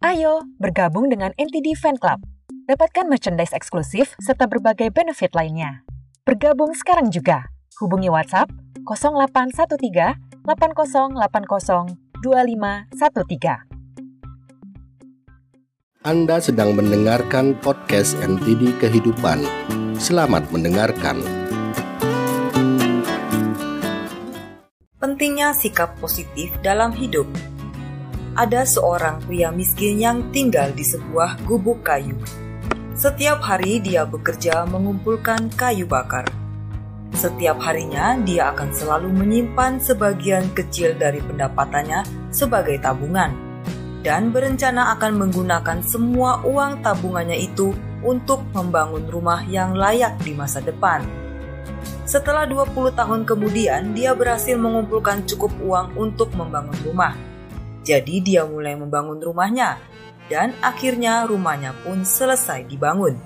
Ayo bergabung dengan NTD Fan Club. Dapatkan merchandise eksklusif serta berbagai benefit lainnya. Bergabung sekarang juga. Hubungi WhatsApp 0813 8080 2513. Anda sedang mendengarkan podcast NTD Kehidupan. Selamat mendengarkan. Pentingnya sikap positif dalam hidup. Ada seorang pria miskin yang tinggal di sebuah gubuk kayu. Setiap hari dia bekerja mengumpulkan kayu bakar. Setiap harinya dia akan selalu menyimpan sebagian kecil dari pendapatannya sebagai tabungan dan berencana akan menggunakan semua uang tabungannya itu untuk membangun rumah yang layak di masa depan. Setelah 20 tahun kemudian, dia berhasil mengumpulkan cukup uang untuk membangun rumah. Jadi dia mulai membangun rumahnya, dan akhirnya rumahnya pun selesai dibangun.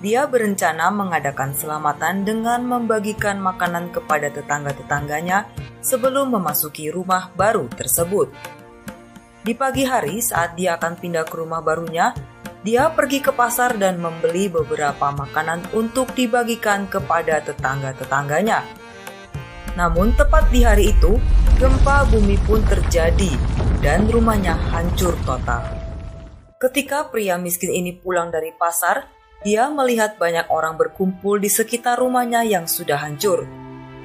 Dia berencana mengadakan selamatan dengan membagikan makanan kepada tetangga-tetangganya sebelum memasuki rumah baru tersebut. Di pagi hari saat dia akan pindah ke rumah barunya, dia pergi ke pasar dan membeli beberapa makanan untuk dibagikan kepada tetangga-tetangganya. Namun tepat di hari itu, gempa bumi pun terjadi dan rumahnya hancur total. Ketika pria miskin ini pulang dari pasar, dia melihat banyak orang berkumpul di sekitar rumahnya yang sudah hancur.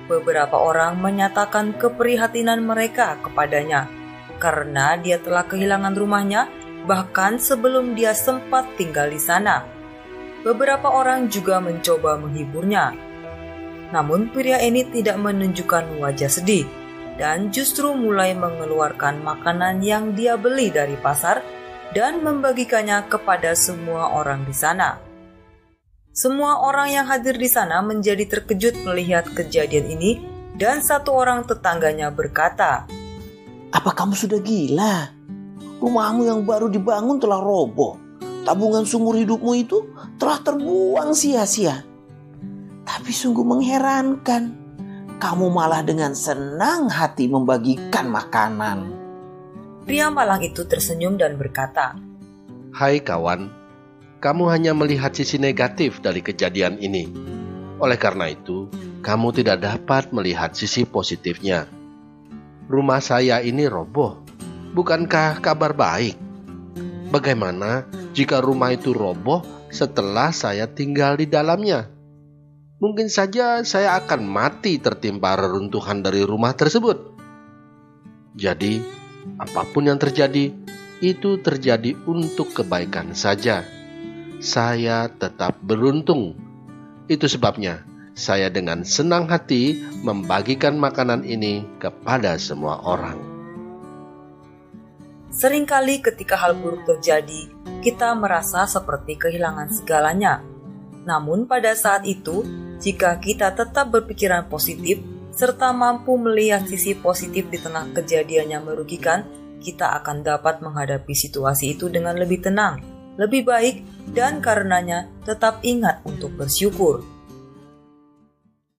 Beberapa orang menyatakan keprihatinan mereka kepadanya karena dia telah kehilangan rumahnya bahkan sebelum dia sempat tinggal di sana. Beberapa orang juga mencoba menghiburnya. Namun pria ini tidak menunjukkan wajah sedih dan justru mulai mengeluarkan makanan yang dia beli dari pasar dan membagikannya kepada semua orang di sana. Semua orang yang hadir di sana menjadi terkejut melihat kejadian ini dan satu orang tetangganya berkata, "Apa kamu sudah gila? Rumahmu yang baru dibangun telah roboh. Tabungan sumur hidupmu itu telah terbuang sia-sia. Tapi sungguh mengherankan. Kamu malah dengan senang hati membagikan makanan. Pria malang itu tersenyum dan berkata, Hai kawan, kamu hanya melihat sisi negatif dari kejadian ini. Oleh karena itu, kamu tidak dapat melihat sisi positifnya. Rumah saya ini roboh Bukankah kabar baik? Bagaimana jika rumah itu roboh setelah saya tinggal di dalamnya? Mungkin saja saya akan mati tertimpa reruntuhan dari rumah tersebut. Jadi, apa pun yang terjadi, itu terjadi untuk kebaikan saja. Saya tetap beruntung. Itu sebabnya saya dengan senang hati membagikan makanan ini kepada semua orang. Seringkali ketika hal buruk terjadi, kita merasa seperti kehilangan segalanya. Namun pada saat itu, jika kita tetap berpikiran positif serta mampu melihat sisi positif di tengah kejadian yang merugikan, kita akan dapat menghadapi situasi itu dengan lebih tenang, lebih baik, dan karenanya tetap ingat untuk bersyukur.